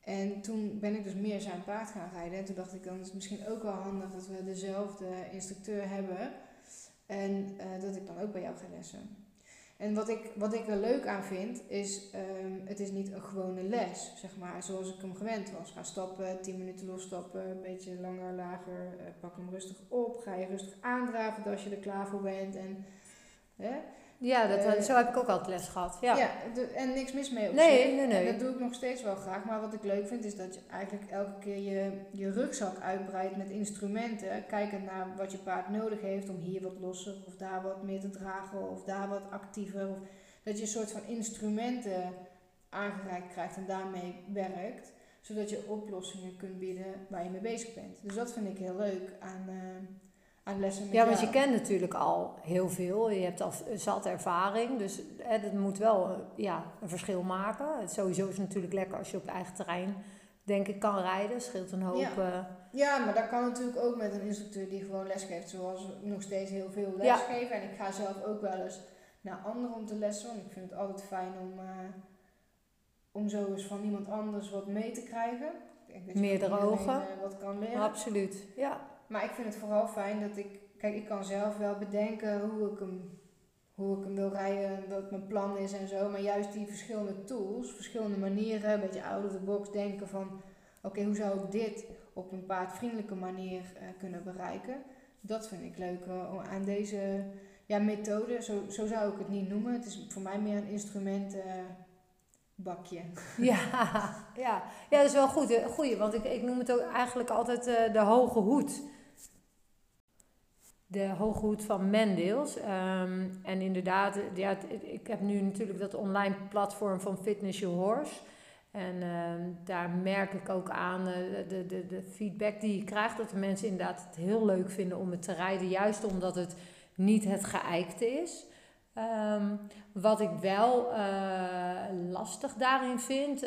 En toen ben ik dus meer zijn paard gaan rijden. En toen dacht ik, dan is het misschien ook wel handig dat we dezelfde instructeur hebben. En uh, dat ik dan ook bij jou ga lessen. En wat ik, wat ik er leuk aan vind, is um, het is niet een gewone les, zeg maar, zoals ik hem gewend was. Ga stappen, 10 minuten losstappen, een beetje langer, lager, uh, pak hem rustig op, ga je rustig aandraven als je er klaar voor bent. En? Ja, dat, uh, zo heb ik ook altijd les gehad. Ja, ja de, en niks mis mee op nee, zich. Nee, nee. En dat doe ik nog steeds wel graag. Maar wat ik leuk vind is dat je eigenlijk elke keer je, je rugzak uitbreidt met instrumenten. Kijkend naar wat je paard nodig heeft om hier wat losser of daar wat meer te dragen of daar wat actiever. Of, dat je een soort van instrumenten aangereikt krijgt en daarmee werkt. Zodat je oplossingen kunt bieden waar je mee bezig bent. Dus dat vind ik heel leuk aan... Uh, aan lessen met Ja, want je kent natuurlijk al heel veel. Je hebt al zat ervaring. Dus hè, dat moet wel ja, een verschil maken. Het sowieso is het natuurlijk lekker als je op eigen terrein, denk ik, kan rijden. Scheelt een hoop. Ja, uh, ja maar dat kan natuurlijk ook met een instructeur die gewoon les geeft. Zoals ik nog steeds heel veel les ja. geef. En ik ga zelf ook wel eens naar anderen om te lessen. Want ik vind het altijd fijn om, uh, om zo eens van iemand anders wat mee te krijgen. Ik denk Meerdere ogen. Wat kan leren. Absoluut, ja. Maar ik vind het vooral fijn dat ik, kijk, ik kan zelf wel bedenken hoe ik hem, hoe ik hem wil rijden, wat mijn plan is en zo. Maar juist die verschillende tools, verschillende manieren, een beetje out of the box denken van, oké, hoe zou ik dit op een paardvriendelijke manier uh, kunnen bereiken? Dat vind ik leuk uh, aan deze ja, methode. Zo, zo zou ik het niet noemen. Het is voor mij meer een instrument. Uh, bakje. Ja, ja. ja, dat is wel goed. Goeie, want ik, ik noem het ook eigenlijk altijd de hoge hoed de hoge hoed van Mendeels. Um, en inderdaad, ja, ik heb nu natuurlijk dat online platform van Fitness Your Horse. En uh, daar merk ik ook aan uh, de, de, de feedback die je krijgt, dat de mensen inderdaad het heel leuk vinden om het te rijden, juist omdat het niet het geëikte is. Um, wat ik wel uh, lastig daarin vind,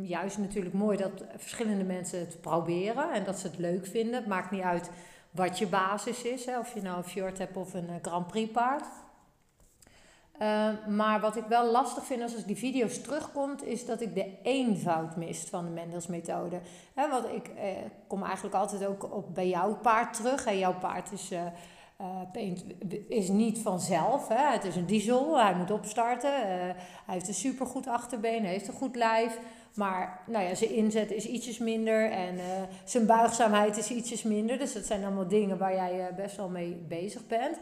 juist natuurlijk mooi dat verschillende mensen het proberen en dat ze het leuk vinden. Het maakt niet uit wat je basis is. Hè, of je nou een fjord hebt of een Grand Prix paard. Uh, maar wat ik wel lastig vind als ik die video's terugkomt, is dat ik de eenvoud mist van de Mendels methode. Hè, want ik eh, kom eigenlijk altijd ook op bij jouw paard terug. Hè. Jouw paard is, uh, is niet vanzelf. Hè. Het is een diesel, hij moet opstarten. hij heeft een supergoed achterbeen, hij heeft een goed lijf. Maar nou ja, zijn inzet is ietsjes minder en uh, zijn buigzaamheid is ietsjes minder. Dus dat zijn allemaal dingen waar jij uh, best wel mee bezig bent.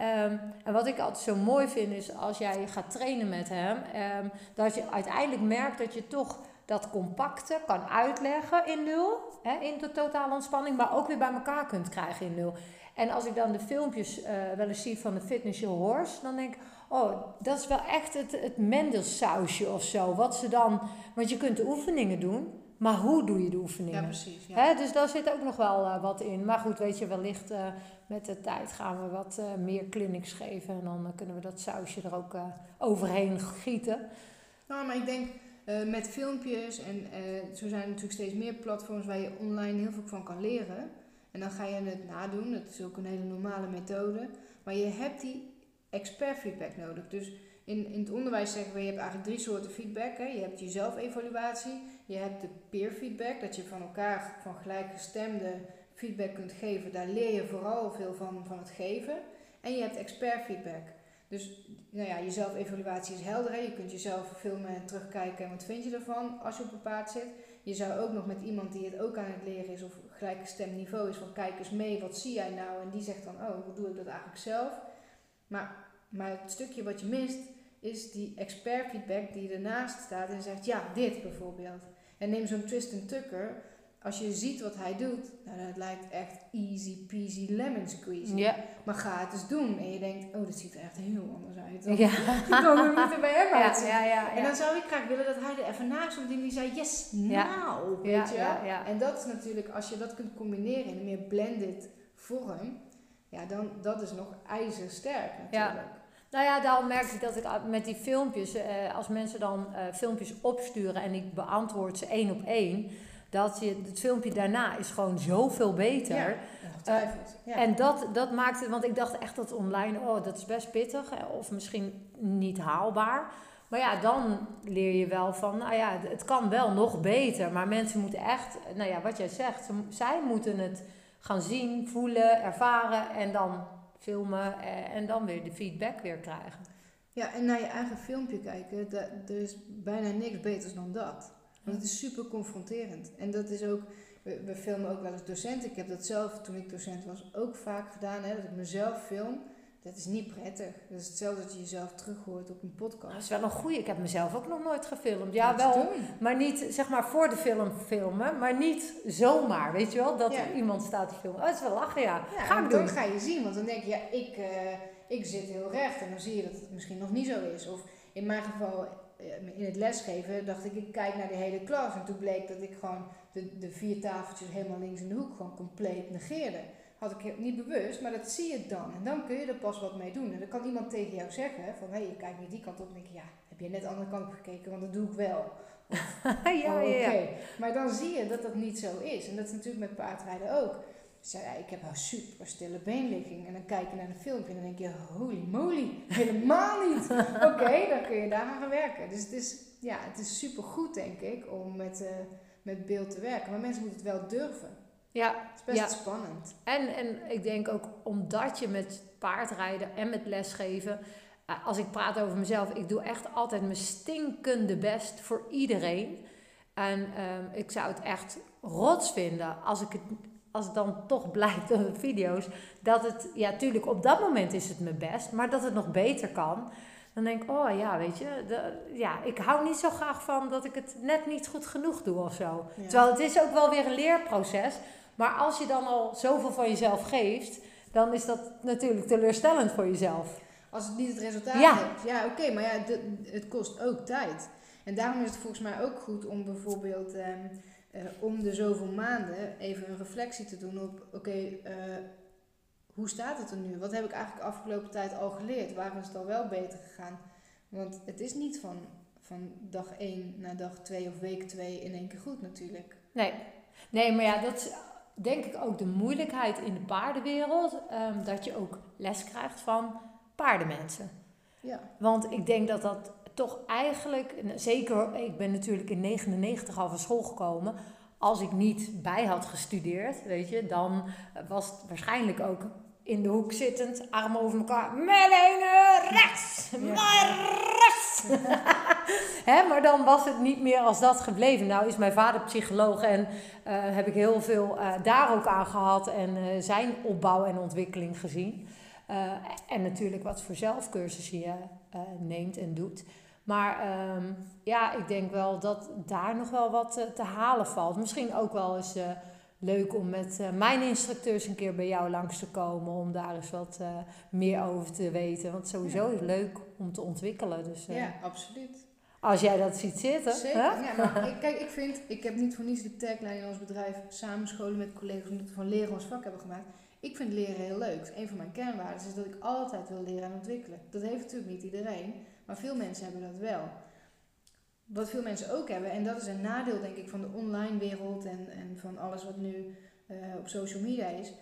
Um, en wat ik altijd zo mooi vind is als jij gaat trainen met hem, um, dat je uiteindelijk merkt dat je toch dat compacte kan uitleggen in nul, hè, in de totale ontspanning, maar ook weer bij elkaar kunt krijgen in nul. En als ik dan de filmpjes uh, wel eens zie van de Fitness Your Horse, dan denk ik, oh, dat is wel echt het, het Mendelsausje of zo. Wat ze dan, want je kunt de oefeningen doen, maar hoe doe je de oefeningen? Ja, precies. Ja. Hè, dus daar zit ook nog wel eh, wat in. Maar goed, weet je, wellicht uh, met de tijd gaan we wat uh, meer clinics geven. En dan kunnen we dat sausje er ook overheen gieten. Nou, maar ik denk met filmpjes en zo zijn er natuurlijk steeds meer platforms waar je online heel veel van kan leren. En dan ga je het nadoen. Dat is ook een hele normale methode. Maar je hebt die expert feedback nodig. Dus in, in het onderwijs zeggen we, je hebt eigenlijk drie soorten feedback. Hè. Je hebt je zelfevaluatie, je hebt de peer feedback, dat je van elkaar van gelijkgestemde feedback kunt geven. Daar leer je vooral veel van, van het geven. En je hebt expert feedback. Dus nou ja, je zelfevaluatie is helder. Je kunt jezelf filmen en terugkijken en wat vind je ervan als je op een paard zit. Je zou ook nog met iemand die het ook aan het leren is of gelijkgestemd niveau is van kijk eens mee, wat zie jij nou? En die zegt dan, oh, hoe doe ik dat eigenlijk zelf? Maar, maar het stukje wat je mist is die expert feedback die ernaast staat en zegt, ja, dit bijvoorbeeld. En neem zo'n Tristan Tucker. Als je ziet wat hij doet, nou, dat lijkt echt easy peasy lemon squeeze. Ja. Maar ga het eens doen. En je denkt, oh, dat ziet er echt heel anders uit. Dan, ja. Dan niet er bij hem uit. Ja, ja, En dan zou ik graag willen dat hij er even naast stond en die zei, yes, nou, weet je. En dat is natuurlijk, als je dat kunt combineren in een meer blended vorm, ja, dan dat is nog ijzersterk natuurlijk. Nou ja, daarom merk ik dat ik met die filmpjes, eh, als mensen dan eh, filmpjes opsturen en ik beantwoord ze één op één, dat je, het filmpje daarna is gewoon zoveel beter. Ja, uh, ja. En dat, dat maakte, want ik dacht echt dat online, oh dat is best pittig of misschien niet haalbaar. Maar ja, dan leer je wel van, nou ja, het kan wel nog beter. Maar mensen moeten echt, nou ja, wat jij zegt, zij moeten het gaan zien, voelen, ervaren en dan filmen eh, en dan weer de feedback weer krijgen. Ja, en naar je eigen filmpje kijken, dat, er is bijna niks beters dan dat. Want het is super confronterend. En dat is ook, we, filmen ook wel eens docenten. Ik heb dat zelf, toen ik docent was, ook vaak gedaan. Hè, dat ik mezelf film. Dat is niet prettig. Dat is hetzelfde dat je jezelf terughoort op een podcast. Dat is wel een goede. Ik heb mezelf ook nog nooit gefilmd. Ja, wel. Maar niet, zeg maar, voor de film filmen. Maar niet zomaar, weet je wel? Dat er iemand staat te filmen. Oh, dat is wel lachen, ja. ja ga ik doen. Dan ga je zien. Want dan denk je, ja, ik, uh, ik zit heel recht. En dan zie je dat het misschien nog niet zo is. Of in mijn geval, eh, in het lesgeven, dacht ik, ik kijk naar de hele klas. En toen bleek dat ik gewoon de, de vier tafeltjes helemaal links in de hoek gewoon compleet negeerde had ik niet bewust, maar dat zie je dan. En dan kun je er pas wat mee doen. En dan kan iemand tegen jou zeggen van, hé, hey, je kijkt niet die kant op. En denk je, ja, heb je net de andere kant op gekeken, want dat doe ik wel. Of, ja, oh, ja, ja. Maar dan zie je dat dat niet zo is. En dat is natuurlijk met paardrijden ook. Zei, ja, ik heb een super stille beenligging. En dan kijk je naar een filmpje en dan denk je, holy moly, helemaal niet. Oké, dan kun je daar aan gaan werken. Dus het is, ja, het is super goed, denk ik, om met, uh, met beeld te werken. Maar mensen moeten het wel durven. Ja. Het is best spannend. En, en ik denk ook omdat je met paardrijden en met lesgeven... Eh, als ik praat over mezelf, ik doe echt altijd mijn stinkende best voor iedereen. En ehm, ik zou het echt rots vinden als ik het als het dan toch blijkt op de video's, dat het, ja, tuurlijk, op dat moment is het mijn best, maar dat het nog beter kan. Dan denk ik, oh ja, weet je, de, ja, ik hou niet zo graag van dat ik het net niet goed genoeg doe of zo. Terwijl het is ook wel weer een leerproces. Maar als je dan al zoveel van jezelf geeft, dan is dat natuurlijk teleurstellend voor jezelf. Als het niet het resultaat ja. hebt. Ja, oké, maar ja, het kost ook tijd. En daarom is het volgens mij ook goed om bijvoorbeeld ehm, eh, om de zoveel maanden even een reflectie te doen op, oké, eh, hoe staat het er nu? Wat heb ik eigenlijk afgelopen tijd al geleerd? Waarom is het al wel beter gegaan? Want het is niet van, van dag 1 naar dag 2 of week 2 in één keer goed natuurlijk. Nee, nee maar ja, dat denk ik ook de moeilijkheid in de paardenwereld. Um, dat je ook les krijgt van paardenmensen. Ja. Want ik denk dat dat toch eigenlijk, zeker, ik ben natuurlijk in 99 al van school gekomen. Als ik niet bij had gestudeerd, weet je, dan was het waarschijnlijk ook in de hoek zittend, armen over elkaar, met een rechts, maar rechts. Hè, maar dan was het niet meer als dat gebleven. Nou is mijn vader psycholoog en uh, heb ik heel veel uh, daar ook aan gehad en uh, zijn opbouw en ontwikkeling gezien. en natuurlijk wat voor zelfcursussen je neemt en doet. Maar um, ja, ik denk wel dat daar nog wel wat te halen valt. Misschien ook wel eens leuk om met eh, mijn instructeurs een keer bij jou langs te komen. Om daar eens wat eh, meer over te weten. Want sowieso Ja. is het leuk om te ontwikkelen. Dus eh, Ja, absoluut. Als jij dat ziet zitten. Zeker. Ja, maar ik, kijk, ik vind, ik heb niet voor niets de tagline in ons bedrijf samenscholen met collega's omdat we van leren ons vak hebben gemaakt. Ik vind leren heel leuk. Een van mijn kernwaarden is dat ik altijd wil leren en ontwikkelen. Dat heeft natuurlijk niet iedereen, maar veel mensen hebben dat wel. Wat veel mensen ook hebben, en dat is een nadeel denk ik van de online wereld en, en van alles wat nu eh, op social media is.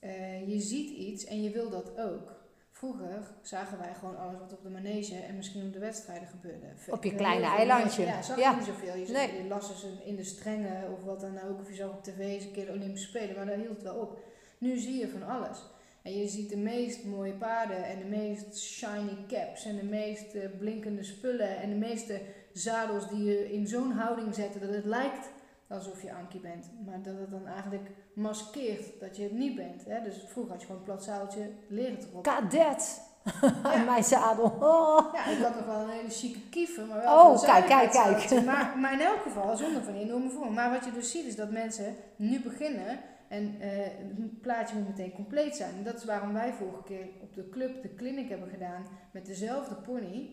Eh, je ziet iets en je wil dat ook. Vroeger zagen wij gewoon alles wat op de manege en misschien op de wedstrijden gebeurde. Op je kleine eilandje. Ja, zag Ja. niet zoveel. Je, Nee. je las een- in de strengen of wat dan ook. Of je zag op tv eens een keer de Olympische Spelen. Maar dat hield het wel op. Nu zie je van alles. En je ziet de meest mooie paarden en de meest shiny caps en de meest eh, blinkende spullen en de meeste zadels die je in zo'n houding zetten dat het lijkt alsof je Ankie bent. Maar dat het dan eigenlijk maskeert dat je het niet bent. Hè? Dus vroeger had je gewoon een plat zadeltje leren erop. Kadet. Ja. Mijn zadel. Oh. Ja, ik had nog wel een hele chique kiefer, maar wel Oh, kijk, kijk, kijk. Maar, maar in elk geval, zonder van die enorme vorm. Maar wat je dus ziet is dat mensen nu beginnen en eh, het plaatje moet meteen compleet zijn. En dat is waarom wij vorige keer op de club de clinic hebben gedaan met dezelfde pony.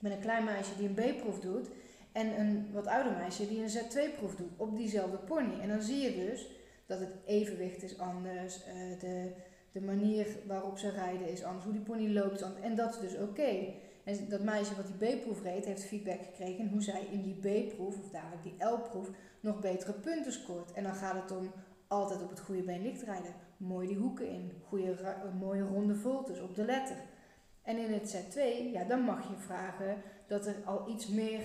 Met een klein meisje die een B-proef doet en een wat ouder meisje die een Z2-proef doet op diezelfde pony. En dan zie je dus dat het evenwicht is anders, eh, de, de manier waarop ze rijden is anders, hoe die pony loopt anders. En dat is dus oké. En dat meisje wat die B-proef reed, heeft feedback gekregen hoe zij in die B-proef, of dadelijk die L-proef, nog betere punten scoort. En dan gaat het om altijd op het goede been licht rijden. Mooi die hoeken in, goede, mooie ronde voltes op de letter. En in het Z2, ja, dan mag je vragen dat er al iets meer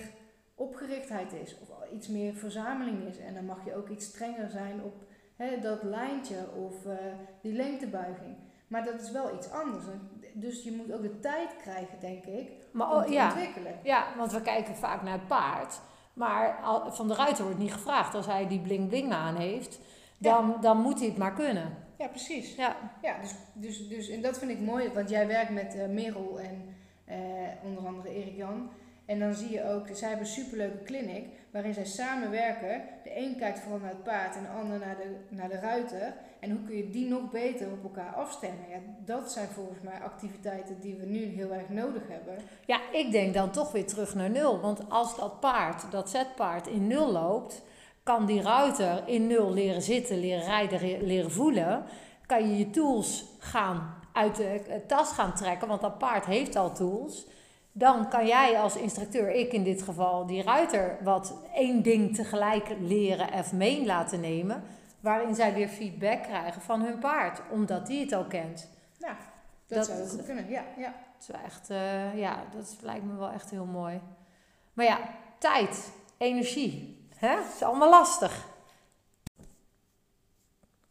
opgerichtheid is, of iets meer verzameling is. En dan mag je ook iets strenger zijn op hè, dat lijntje of eh, die lengtebuiging. Maar dat is wel iets anders. Dus je moet ook de tijd krijgen, denk ik, Maar om te ja. ontwikkelen. ja, want we kijken vaak naar het paard. Maar van de ruiter wordt niet gevraagd. Als hij die bling bling aan heeft, dan, dan moet hij het maar kunnen. Ja, precies. Ja, Ja, dus, dus, dus en dat vind ik mooi, want jij werkt met eh, Merel en eh, onder andere Erik Jan. En dan zie je ook, zij hebben een superleuke clinic waarin zij samenwerken. De een kijkt vooral naar het paard en de ander naar de, naar de ruiter. En hoe kun je die nog beter op elkaar afstemmen? Ja, dat zijn volgens mij activiteiten die we nu heel erg nodig hebben. Ja, ik denk dan toch weer terug naar nul. Want als dat paard, dat zetpaard, in nul loopt, kan die ruiter in nul leren zitten, leren rijden, re- leren voelen. Kan je je tools gaan uit de eh, tas gaan trekken, want dat paard heeft al tools. Dan kan jij als instructeur, ik in dit geval, die ruiter wat één ding tegelijk leren of mee laten nemen. Waarin zij weer feedback krijgen van hun paard, omdat die het al kent. Ja, dat, Dat zou goed kunnen. Ja, ja. Dat is echt, eh, ja, dat lijkt me wel echt heel mooi. Maar ja, tijd, energie, hè? is allemaal lastig.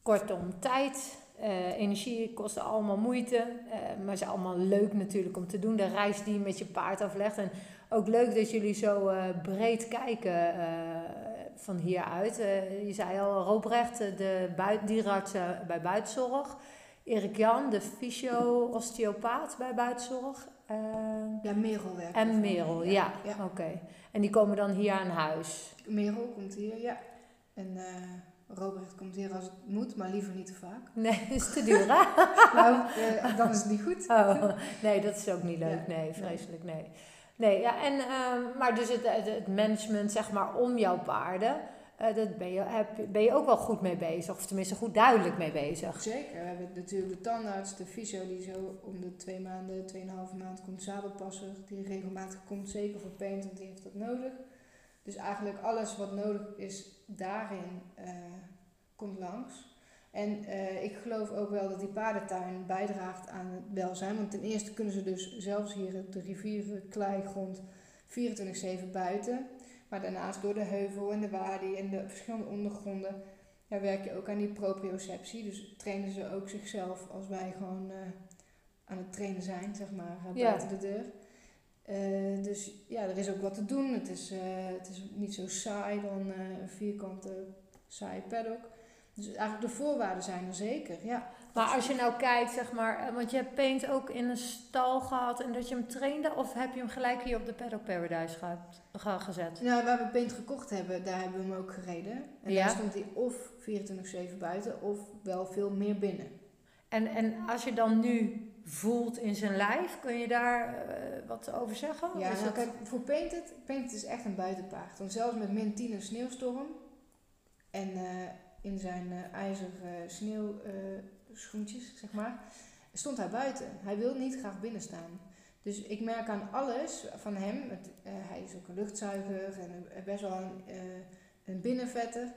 Kortom, tijd, eh, energie kosten allemaal moeite, eh, maar zijn allemaal leuk natuurlijk om te doen. De reis die je met je paard aflegt. En ook leuk dat jullie zo eh, breed kijken van hieruit. Je zei al, Robrecht, de bui- dierenarts eh, bij buitenzorg. Erik Jan, de fysio-osteopaat bij buitenzorg. Ja, Merel werkt. en. Merel, ja. ja. Oké. En die komen dan hier aan huis. Merel komt hier, ja. En Robert komt hier als het moet, maar liever niet te vaak. Nee, dat is te duur, hè? nou, eh, dan is het niet goed. Oh, nee, dat is ook niet leuk. Ja. Nee, vreselijk, nee. Nee, ja, en, ehm, maar dus het, het, management, zeg maar, om jouw paarden, eh dat ben je, heb, ben je ook wel goed mee bezig. Of tenminste goed duidelijk mee bezig. Zeker. We hebben natuurlijk de tandarts, de fysio die zo om de twee maanden, tweeënhalve maand komt, zadelpasser die regelmatig komt, zeker voor paint, want die heeft dat nodig. Dus eigenlijk alles wat nodig is daarin eh, komt langs. En eh, ik geloof ook wel dat die paardentuin bijdraagt aan het welzijn. Want ten eerste kunnen ze dus zelfs hier op de rivieren, kleigrond 24-7 buiten. Maar daarnaast door de heuvel en de wadi en de verschillende ondergronden ja, werk je ook aan die proprioceptie. Dus trainen ze ook zichzelf als wij gewoon eh, aan het trainen zijn, zeg maar, Ja. buiten de deur. Eh, dus ja, er is ook wat te doen. Het is, eh, het is niet zo saai dan eh, een vierkante saaie paddock. Dus eigenlijk de voorwaarden zijn er zeker, ja. Maar als je nou kijkt, zeg maar, want je hebt Paint ook in een stal gehad en dat je hem trainde, of heb je hem gelijk hier op de Paddock Paradise ge- gezet? Nou, waar we Paint gekocht hebben, daar hebben we hem ook gereden. En Ja. daar stond hij of 24-7 buiten, of wel veel meer binnen. En, en als je dan nu voelt in zijn lijf, kun je daar eh, wat over zeggen? Ja, Is nou, dat- kijk, voor Painted, Painted is echt een buitenpaard. Want zelfs met min 10 een sneeuwstorm en eh, in zijn eh ijzeren sneeuwschoentjes, zeg maar, stond hij buiten. Hij wil niet graag binnen staan. Dus ik merk aan alles van hem, het, hij is ook een luchtzuiger en best wel een, een binnenvetter.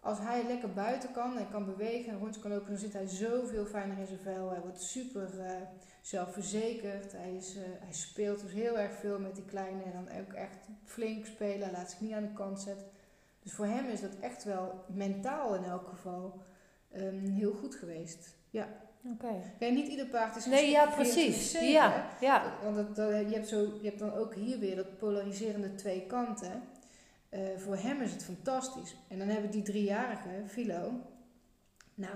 Als hij lekker buiten kan en kan bewegen en rondjes kan lopen, dan zit hij zoveel fijner in zijn vel. Hij wordt super eh, zelfverzekerd. Hij, is, eh, hij speelt dus heel erg veel met die kleine en dan ook echt flink spelen. Hij laat zich niet aan de kant zetten. Dus voor hem is dat echt wel mentaal in elk geval ehm, heel goed geweest. Ja. Oké. Kijk, niet ieder paard is Nee, ja, precies. 24/7, hè. Ja, ja. Want dat, dat- je, hebt zo, je hebt dan ook hier weer dat polariserende twee kanten. Eh, voor hem is het fantastisch. En dan hebben we die driejarige, Philo. Nou,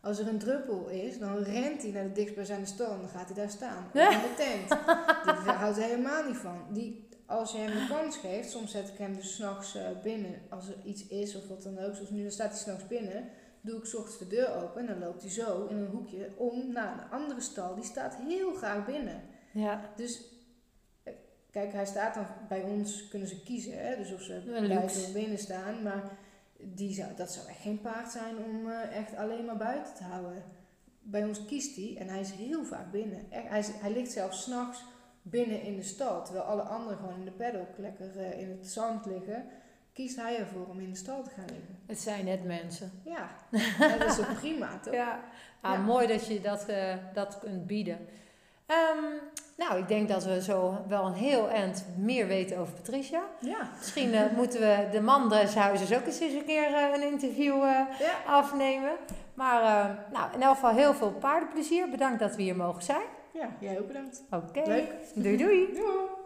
als er een druppel is, dan rent hij naar de dichtstbijzijnde stal en dan gaat hij daar staan. In de tent. Daar houdt hij helemaal niet van. Die, als je hem de kans geeft, soms zet ik hem dus s'nachts eh binnen als er iets is of wat dan ook. Zoals nu, dan staat hij s'nachts binnen. Doe ik 's ochtends de deur open en dan loopt hij zo in een hoekje om naar een andere stal. Die staat heel graag binnen. ja. Dus kijk, hij staat dan bij ons, kunnen ze kiezen, hè? dus of ze buiten of binnen staan. Maar die zou, dat zou echt geen paard zijn om eh, echt alleen maar buiten te houden. Bij ons kiest hij en hij is heel vaak binnen. Echt, hij, is- hij ligt zelfs s'nachts binnen in de stal, terwijl alle anderen gewoon in de paddock lekker eh, in het zand liggen. Kiest hij ervoor om in de stal te gaan liggen. Het zijn net mensen. Ja, dat is ook prima, toch? Ja. Ah, Ja. Mooi dat je dat, eh, dat kunt bieden. Ehm, nou, ik denk dat we zo wel een heel eind meer weten over Patricia. Ja. Misschien eh, moeten we de mandreshuizers ook eens eens een keer eh, een interview eh, ja. afnemen. Maar nou, in elk geval heel veel paardenplezier. Bedankt dat we hier mogen zijn. Ja, jij ook bedankt. Oké. Leuk. Doei doei. Doei.